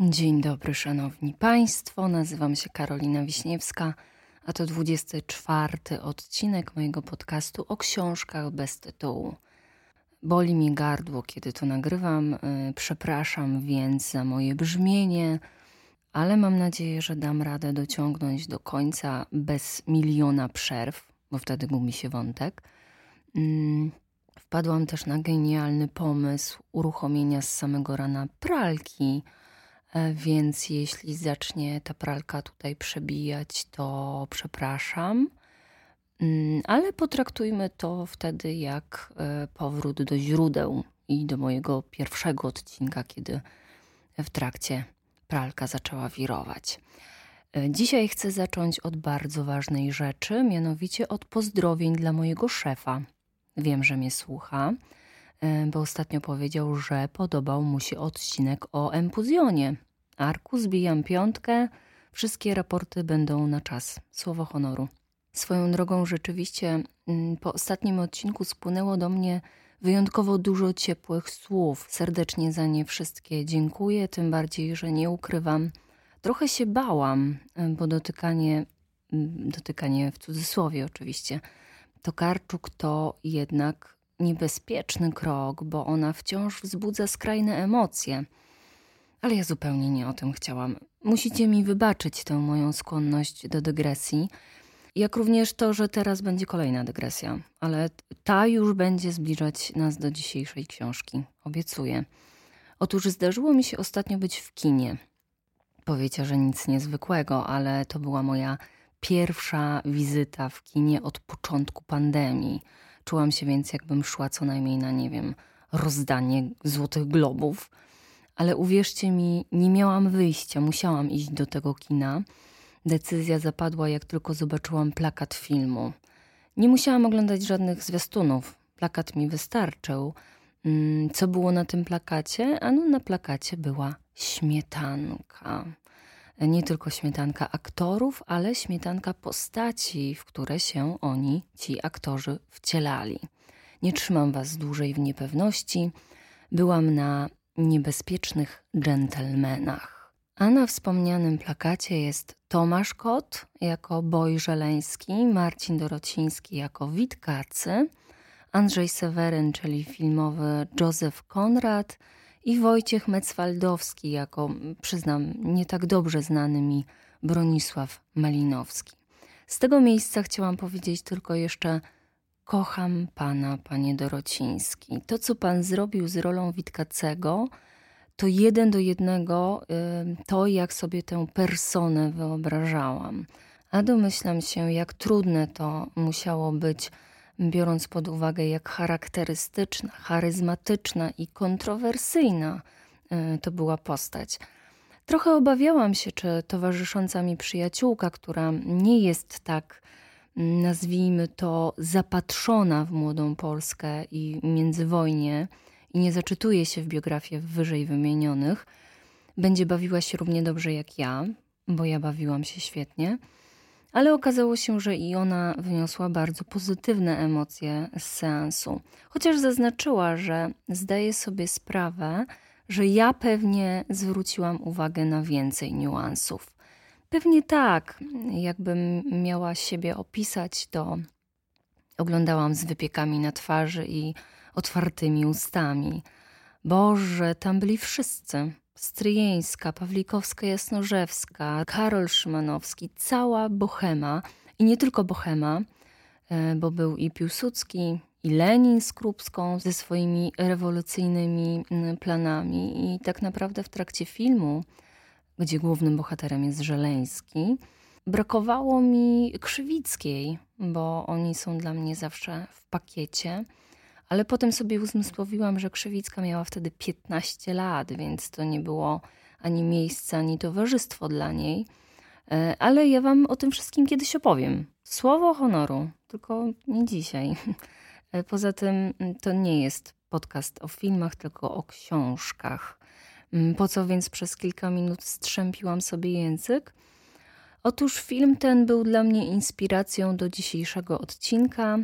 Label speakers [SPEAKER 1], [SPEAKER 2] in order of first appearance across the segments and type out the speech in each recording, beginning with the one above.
[SPEAKER 1] Dzień dobry, szanowni państwo. Nazywam się Karolina Wiśniewska, a to 24 odcinek mojego podcastu o książkach bez tytułu. Boli mi gardło, kiedy to nagrywam. Y, przepraszam więc za moje brzmienie, ale mam nadzieję, że dam radę dociągnąć do końca bez miliona przerw, bo wtedy gubi się wątek. Mm, wpadłam też na genialny pomysł uruchomienia z samego rana pralki więc jeśli zacznie ta pralka tutaj przebijać, to przepraszam. Mm, ale potraktujmy to wtedy jak e, powrót do źródeł i do mojego pierwszego odcinka, kiedy w trakcie pralka zaczęła wirować. E, dzisiaj chcę zacząć od bardzo ważnej rzeczy, mianowicie od pozdrowień dla mojego szefa. Wiem, że mnie słucha bo ostatnio powiedział, że podobał mu się odcinek o empuzjonie. Arku, zbijam piątkę, wszystkie raporty będą na czas. Słowo honoru. Swoją drogą rzeczywiście mm, po ostatnim odcinku spłynęło do mnie wyjątkowo dużo ciepłych słów. Serdecznie za nie wszystkie dziękuję, tym bardziej, że nie ukrywam. Trochę się bałam, bo dotykanie, mm, dotykanie w cudzysłowie oczywiście, to Karczuk to jednak niebezpieczny krok, bo ona wciąż wzbudza skrajne emocje. Ale ja zupełnie nie o tym chciałam. Musicie mi wybaczyć tę moją skłonność do dygresji, jak również to, że teraz będzie kolejna dygresja, ale ta już będzie zbliżać nas do dzisiejszej książki. Obiecuję. Otóż zdarzyło mi się ostatnio być w kinie. Powiecie, że nic niezwykłego, ale to była moja pierwsza wizyta w kinie od początku pandemii. Czułam się więc, jakbym szła co najmniej na, nie wiem, rozdanie złotych globów. Ale uwierzcie mi, nie miałam wyjścia, musiałam iść do tego kina. Decyzja zapadła, jak tylko zobaczyłam plakat filmu. Nie musiałam oglądać żadnych zwiastunów. Plakat mi wystarczył. Mm, co było na tym plakacie? Ano, na plakacie była śmietanka. Nie tylko śmietanka aktorów, ale śmietanka postaci, w które się oni, ci aktorzy, wcielali. Nie trzymam was dłużej w niepewności. Byłam na niebezpiecznych dżentelmenach. A na wspomnianym plakacie jest Tomasz Kot jako Boj Żeleński, Marcin Dorociński jako Witkacy, Andrzej Seweryn, czyli filmowy Józef Konrad i Wojciech Mecwaldowski jako, przyznam, nie tak dobrze znany mi Bronisław Malinowski. Z tego miejsca chciałam powiedzieć tylko jeszcze Kocham pana, panie Dorociński. To, co pan zrobił z rolą Witkacego, to jeden do jednego to, jak sobie tę personę wyobrażałam. A domyślam się, jak trudne to musiało być, biorąc pod uwagę, jak charakterystyczna, charyzmatyczna i kontrowersyjna y, to była postać. Trochę obawiałam się, czy towarzysząca mi przyjaciółka, która nie jest tak nazwijmy to, zapatrzona w młodą Polskę i międzywojnie i nie zaczytuje się w biografię wyżej wymienionych, będzie bawiła się równie dobrze jak ja, bo ja bawiłam się świetnie. Ale okazało się, że i ona wyniosła bardzo pozytywne emocje z seansu. Chociaż zaznaczyła, że zdaje sobie sprawę, że ja pewnie zwróciłam uwagę na więcej niuansów. Pewnie tak. Jakbym miała siebie opisać, to oglądałam z wypiekami na twarzy i otwartymi ustami. Boże, tam byli wszyscy. Stryjeńska, Pawlikowska, Jasnorzewska, Karol Szymanowski, cała bohema i nie tylko bohema, e, bo był i Piłsudski, i Lenin z Krupską ze swoimi rewolucyjnymi planami. I tak naprawdę w trakcie filmu gdzie głównym bohaterem jest Żeleński. Brakowało mi Krzywickiej, bo oni są dla mnie zawsze w pakiecie. Ale potem sobie uzmysłowiłam, że Krzywicka miała wtedy 15 lat, więc to nie było ani miejsce, ani towarzystwo dla niej. E, ale ja wam o tym wszystkim kiedyś opowiem. Słowo honoru, tylko nie dzisiaj. E, poza tym to nie jest podcast o filmach, tylko o książkach. Mm, po co więc przez kilka minut strzępiłam sobie język? Otóż film ten był dla mnie inspiracją do dzisiejszego odcinka.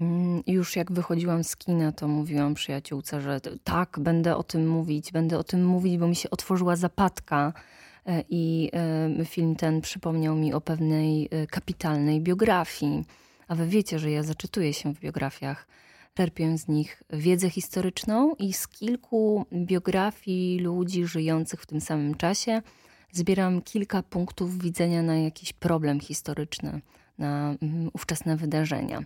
[SPEAKER 1] Mm, już jak wychodziłam z kina, to mówiłam przyjaciółce, że tak, będę o tym mówić, będę o tym mówić, bo mi się otworzyła zapadka e, i e, film ten przypomniał mi o pewnej e, kapitalnej biografii. A wy wiecie, że ja zaczytuję się w biografiach, czerpię z nich wiedzę historyczną i z kilku biografii ludzi żyjących w tym samym czasie zbieram kilka punktów widzenia na jakiś problem historyczny, na mm, ówczesne wydarzenia.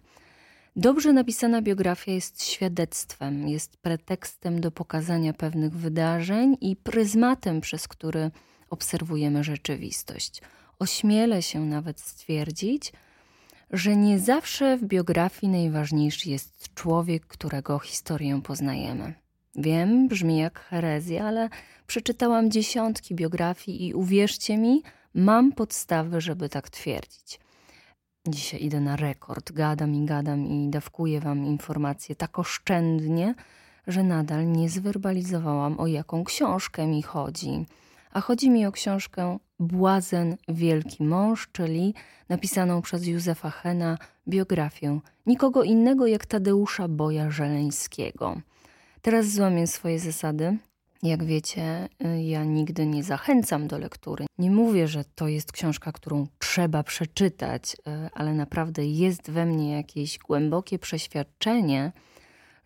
[SPEAKER 1] Dobrze napisana biografia jest świadectwem, jest pretekstem do pokazania pewnych wydarzeń i pryzmatem, przez który obserwujemy rzeczywistość. Ośmielę się nawet stwierdzić, że nie zawsze w biografii najważniejszy jest człowiek, którego historię poznajemy. Wiem, brzmi jak herezja, ale przeczytałam dziesiątki biografii i uwierzcie mi, mam podstawy, żeby tak twierdzić. Dzisiaj idę na rekord, gadam i gadam i dawkuję wam informacje tak oszczędnie, że nadal nie zwerbalizowałam, o jaką książkę mi chodzi. A chodzi mi o książkę Błazen Wielki Mąż, czyli napisaną przez Józefa Hena biografię nikogo innego jak Tadeusza Boja Żeleńskiego. Teraz złamię swoje zasady, jak wiecie, y, ja nigdy nie zachęcam do lektury. Nie mówię, że to jest książka, którą trzeba przeczytać, y, ale naprawdę jest we mnie jakieś głębokie przeświadczenie,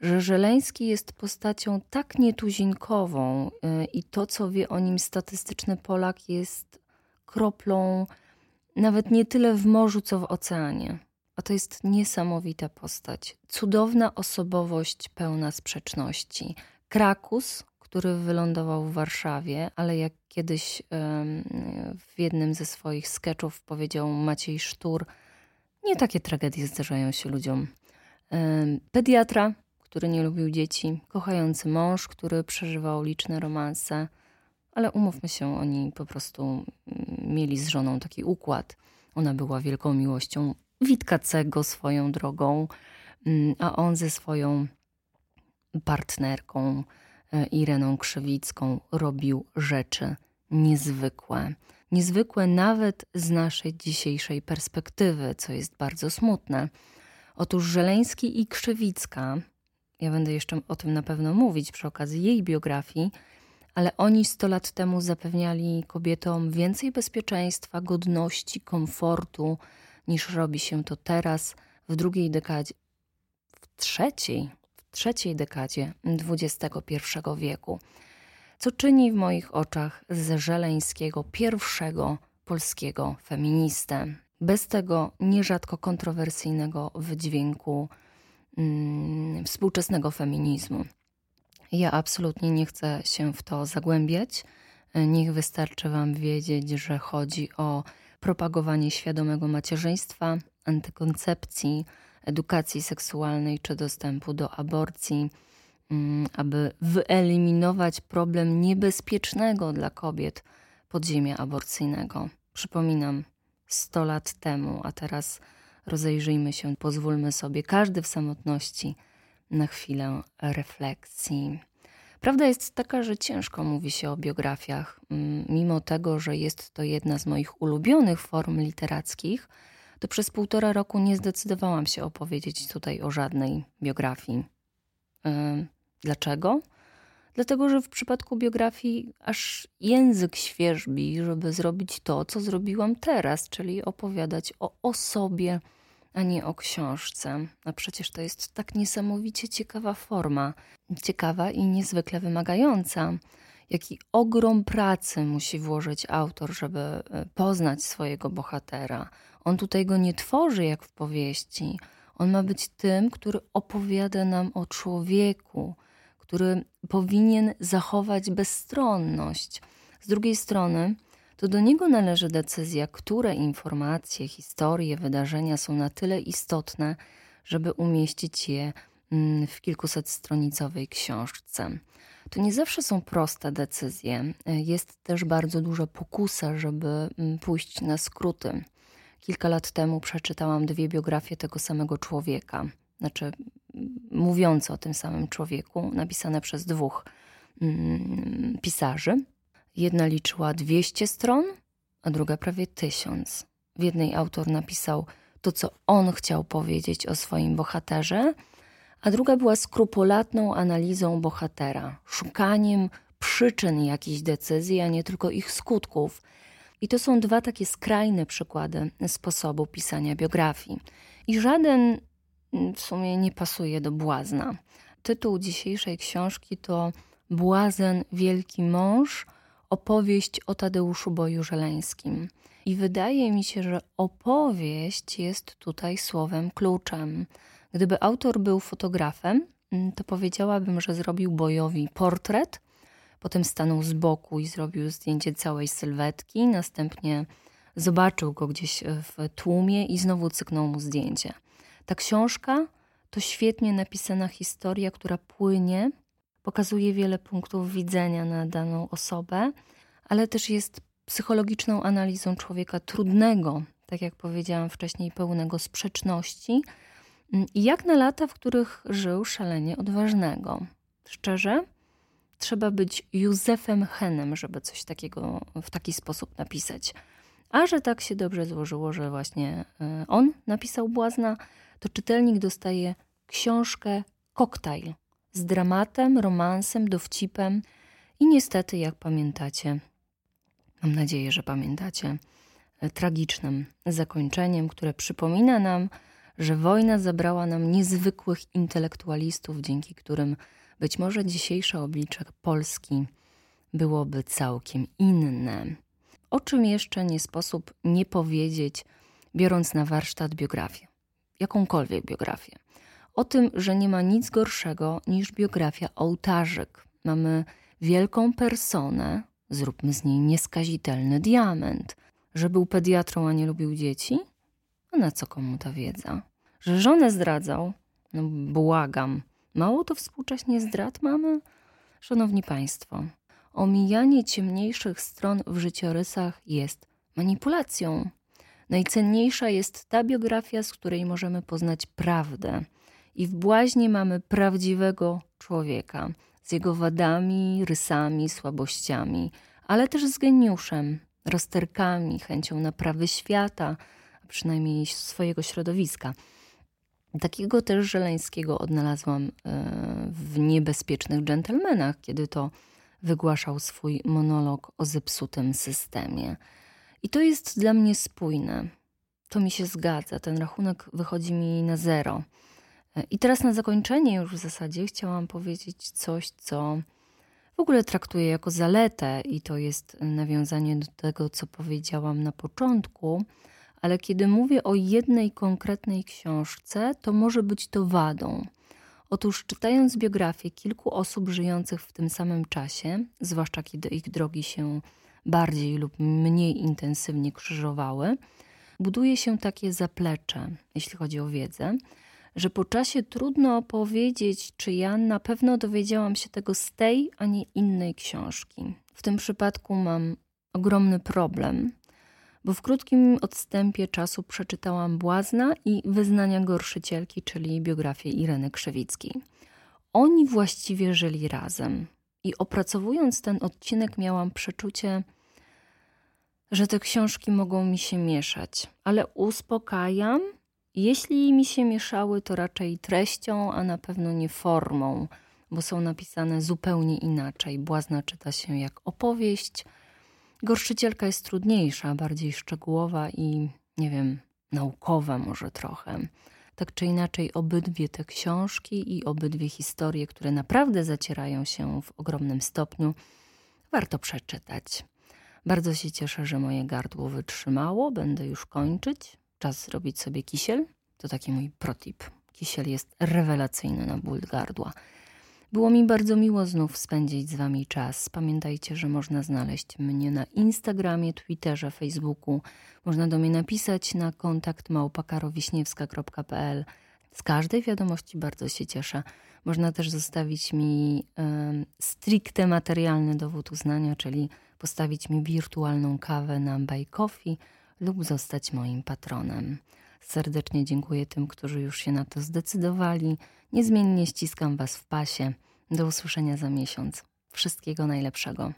[SPEAKER 1] że Żeleński jest postacią tak nietuzinkową y, i to, co wie o nim statystyczny Polak, jest kroplą nawet nie tyle w morzu, co w oceanie. A to jest niesamowita postać. Cudowna osobowość pełna sprzeczności. Krakus, który wylądował w Warszawie, ale jak kiedyś w jednym ze swoich sketchów powiedział Maciej Sztur, nie takie tragedie zdarzają się ludziom. Pediatra, który nie lubił dzieci, kochający mąż, który przeżywał liczne romanse, ale umówmy się, oni po prostu mm, mieli z żoną taki układ. Ona była wielką miłością Witkacego swoją drogą, mm, a on ze swoją partnerką E, Ireną Krzywicką robił rzeczy niezwykłe. Niezwykłe nawet z naszej dzisiejszej perspektywy, co jest bardzo smutne. Otóż Żeleński i Krzywicka, ja będę jeszcze o tym na pewno mówić przy okazji jej biografii, ale oni sto lat temu zapewniali kobietom więcej bezpieczeństwa, godności, komfortu niż robi się to teraz w drugiej dekadzie, w trzeciej, trzeciej dekadzie XXI wieku, co czyni w moich oczach z Żeleńskiego pierwszego polskiego feministę. Bez tego nierzadko kontrowersyjnego wydźwięku mm, współczesnego feminizmu. Ja absolutnie nie chcę się w to zagłębiać. Niech wystarczy Wam wiedzieć, że chodzi o propagowanie świadomego macierzyństwa, antykoncepcji, edukacji seksualnej czy dostępu do aborcji, mm, aby wyeliminować problem niebezpiecznego dla kobiet podziemia aborcyjnego. Przypominam, 100 lat temu, a teraz rozejrzyjmy się, pozwólmy sobie, każdy w samotności, na chwilę refleksji. Prawda jest taka, że ciężko mówi się o biografiach, mm, mimo tego, że jest to jedna z moich ulubionych form literackich to przez półtora roku nie zdecydowałam się opowiedzieć tutaj o żadnej biografii. Dlaczego? Dlatego, że w przypadku biografii aż język świeżbi, żeby zrobić to, co zrobiłam teraz, czyli opowiadać o osobie, a nie o książce. A przecież to jest tak niesamowicie ciekawa forma, ciekawa i niezwykle wymagająca. Jaki ogrom pracy musi włożyć autor, żeby e, poznać swojego bohatera, on tutaj go nie tworzy jak w powieści. On ma być tym, który opowiada nam o człowieku, który powinien zachować bezstronność. Z drugiej strony, to do niego należy decyzja, które informacje, historie, wydarzenia są na tyle istotne, żeby umieścić je mm, w kilkusetstronicowej książce. To nie zawsze są proste decyzje. Jest też bardzo duża pokusa, żeby mm, pójść na skróty. Kilka lat temu przeczytałam dwie biografie tego samego człowieka, znaczy mówiące o tym samym człowieku, napisane przez dwóch mm, pisarzy. Jedna liczyła 200 stron, a druga prawie tysiąc. W jednej autor napisał to, co on chciał powiedzieć o swoim bohaterze, a druga była skrupulatną analizą bohatera, szukaniem przyczyn jakichś decyzji, a nie tylko ich skutków. I to są dwa takie skrajne przykłady sposobu pisania biografii. I żaden w sumie nie pasuje do błazna. Tytuł dzisiejszej książki to Błazen Wielki Mąż opowieść o Tadeuszu Boju Żeleńskim. I wydaje mi się, że opowieść jest tutaj słowem kluczem. Gdyby autor był fotografem, mm, to powiedziałabym, że zrobił Bojowi portret, potem stanął z boku i zrobił zdjęcie całej sylwetki, następnie zobaczył go gdzieś w tłumie i znowu cyknął mu zdjęcie. Ta książka to świetnie napisana historia, która płynie, pokazuje wiele punktów widzenia na daną osobę, ale też jest psychologiczną analizą człowieka trudnego, tak jak powiedziałam wcześniej, pełnego sprzeczności i jak na lata, w których żył szalenie odważnego. Szczerze, trzeba być Józefem Henem, żeby coś takiego w taki sposób napisać. A że tak się dobrze złożyło, że właśnie e, on napisał Błazna, to czytelnik dostaje książkę koktajl z dramatem, romansem, dowcipem i niestety, jak pamiętacie, mam nadzieję, że pamiętacie, e, tragicznym zakończeniem, które przypomina nam, że wojna zabrała nam niezwykłych intelektualistów, dzięki którym być może dzisiejsze oblicze Polski byłoby całkiem inne. O czym jeszcze nie sposób nie powiedzieć, biorąc na warsztat biografię, jakąkolwiek biografię. O tym, że nie ma nic gorszego niż biografia ołtarzyk. Mamy wielką personę, zróbmy z niej nieskazitelny diament. Że był pediatrą, a nie lubił dzieci? A na co komu ta wiedza? Że żonę zdradzał? No błagam. Mało to współcześnie zdrad mamy? Szanowni Państwo, omijanie ciemniejszych stron w życiorysach jest manipulacją. Najcenniejsza jest ta biografia, z której możemy poznać prawdę. I w błaźnie mamy prawdziwego człowieka z jego wadami, rysami, słabościami, ale też z geniuszem, rozterkami, chęcią naprawy świata, a przynajmniej swojego środowiska. Takiego też Żeleńskiego odnalazłam e, w niebezpiecznych dżentelmenach, kiedy to wygłaszał swój monolog o zepsutym systemie. I to jest dla mnie spójne. To mi się zgadza. Ten rachunek wychodzi mi na zero. I teraz na zakończenie już w zasadzie chciałam powiedzieć coś, co w ogóle traktuję jako zaletę, i to jest nawiązanie do tego, co powiedziałam na początku ale kiedy mówię o jednej konkretnej książce, to może być to wadą. Otóż czytając biografię kilku osób żyjących w tym samym czasie, zwłaszcza kiedy ich drogi się bardziej lub mniej intensywnie krzyżowały, buduje się takie zaplecze, jeśli chodzi o wiedzę, że po czasie trudno powiedzieć, czy ja na pewno dowiedziałam się tego z tej, a nie innej książki. W tym przypadku mam ogromny problem, bo w krótkim odstępie czasu przeczytałam Błazna i Wyznania Gorszycielki, czyli biografię Ireny Krzewickiej. Oni właściwie żyli razem i opracowując ten odcinek miałam przeczucie, że te książki mogą mi się mieszać, ale uspokajam, jeśli mi się mieszały, to raczej treścią, a na pewno nie formą, bo są napisane zupełnie inaczej. Błazna czyta się jak opowieść, Gorszycielka jest trudniejsza, bardziej szczegółowa i, nie wiem, naukowa może trochę. Tak czy inaczej, obydwie te książki i obydwie historie, które naprawdę zacierają się w ogromnym stopniu, warto przeczytać. Bardzo się cieszę, że moje gardło wytrzymało. Będę już kończyć. Czas zrobić sobie kisiel. To taki mój protip. Kisiel jest rewelacyjny na ból gardła. Było mi bardzo miło znów spędzić z Wami czas. Pamiętajcie, że można znaleźć mnie na Instagramie, Twitterze, Facebooku. Można do mnie napisać na kontakt małpakarowiśniewska.pl. Z każdej wiadomości bardzo się cieszę. Można też zostawić mi stricte materialny dowód uznania, czyli postawić mi wirtualną kawę na Buy Coffee lub zostać moim patronem. Serdecznie dziękuję tym, którzy już się na to zdecydowali. Niezmiennie ściskam Was w pasie. Do usłyszenia za miesiąc. Wszystkiego najlepszego.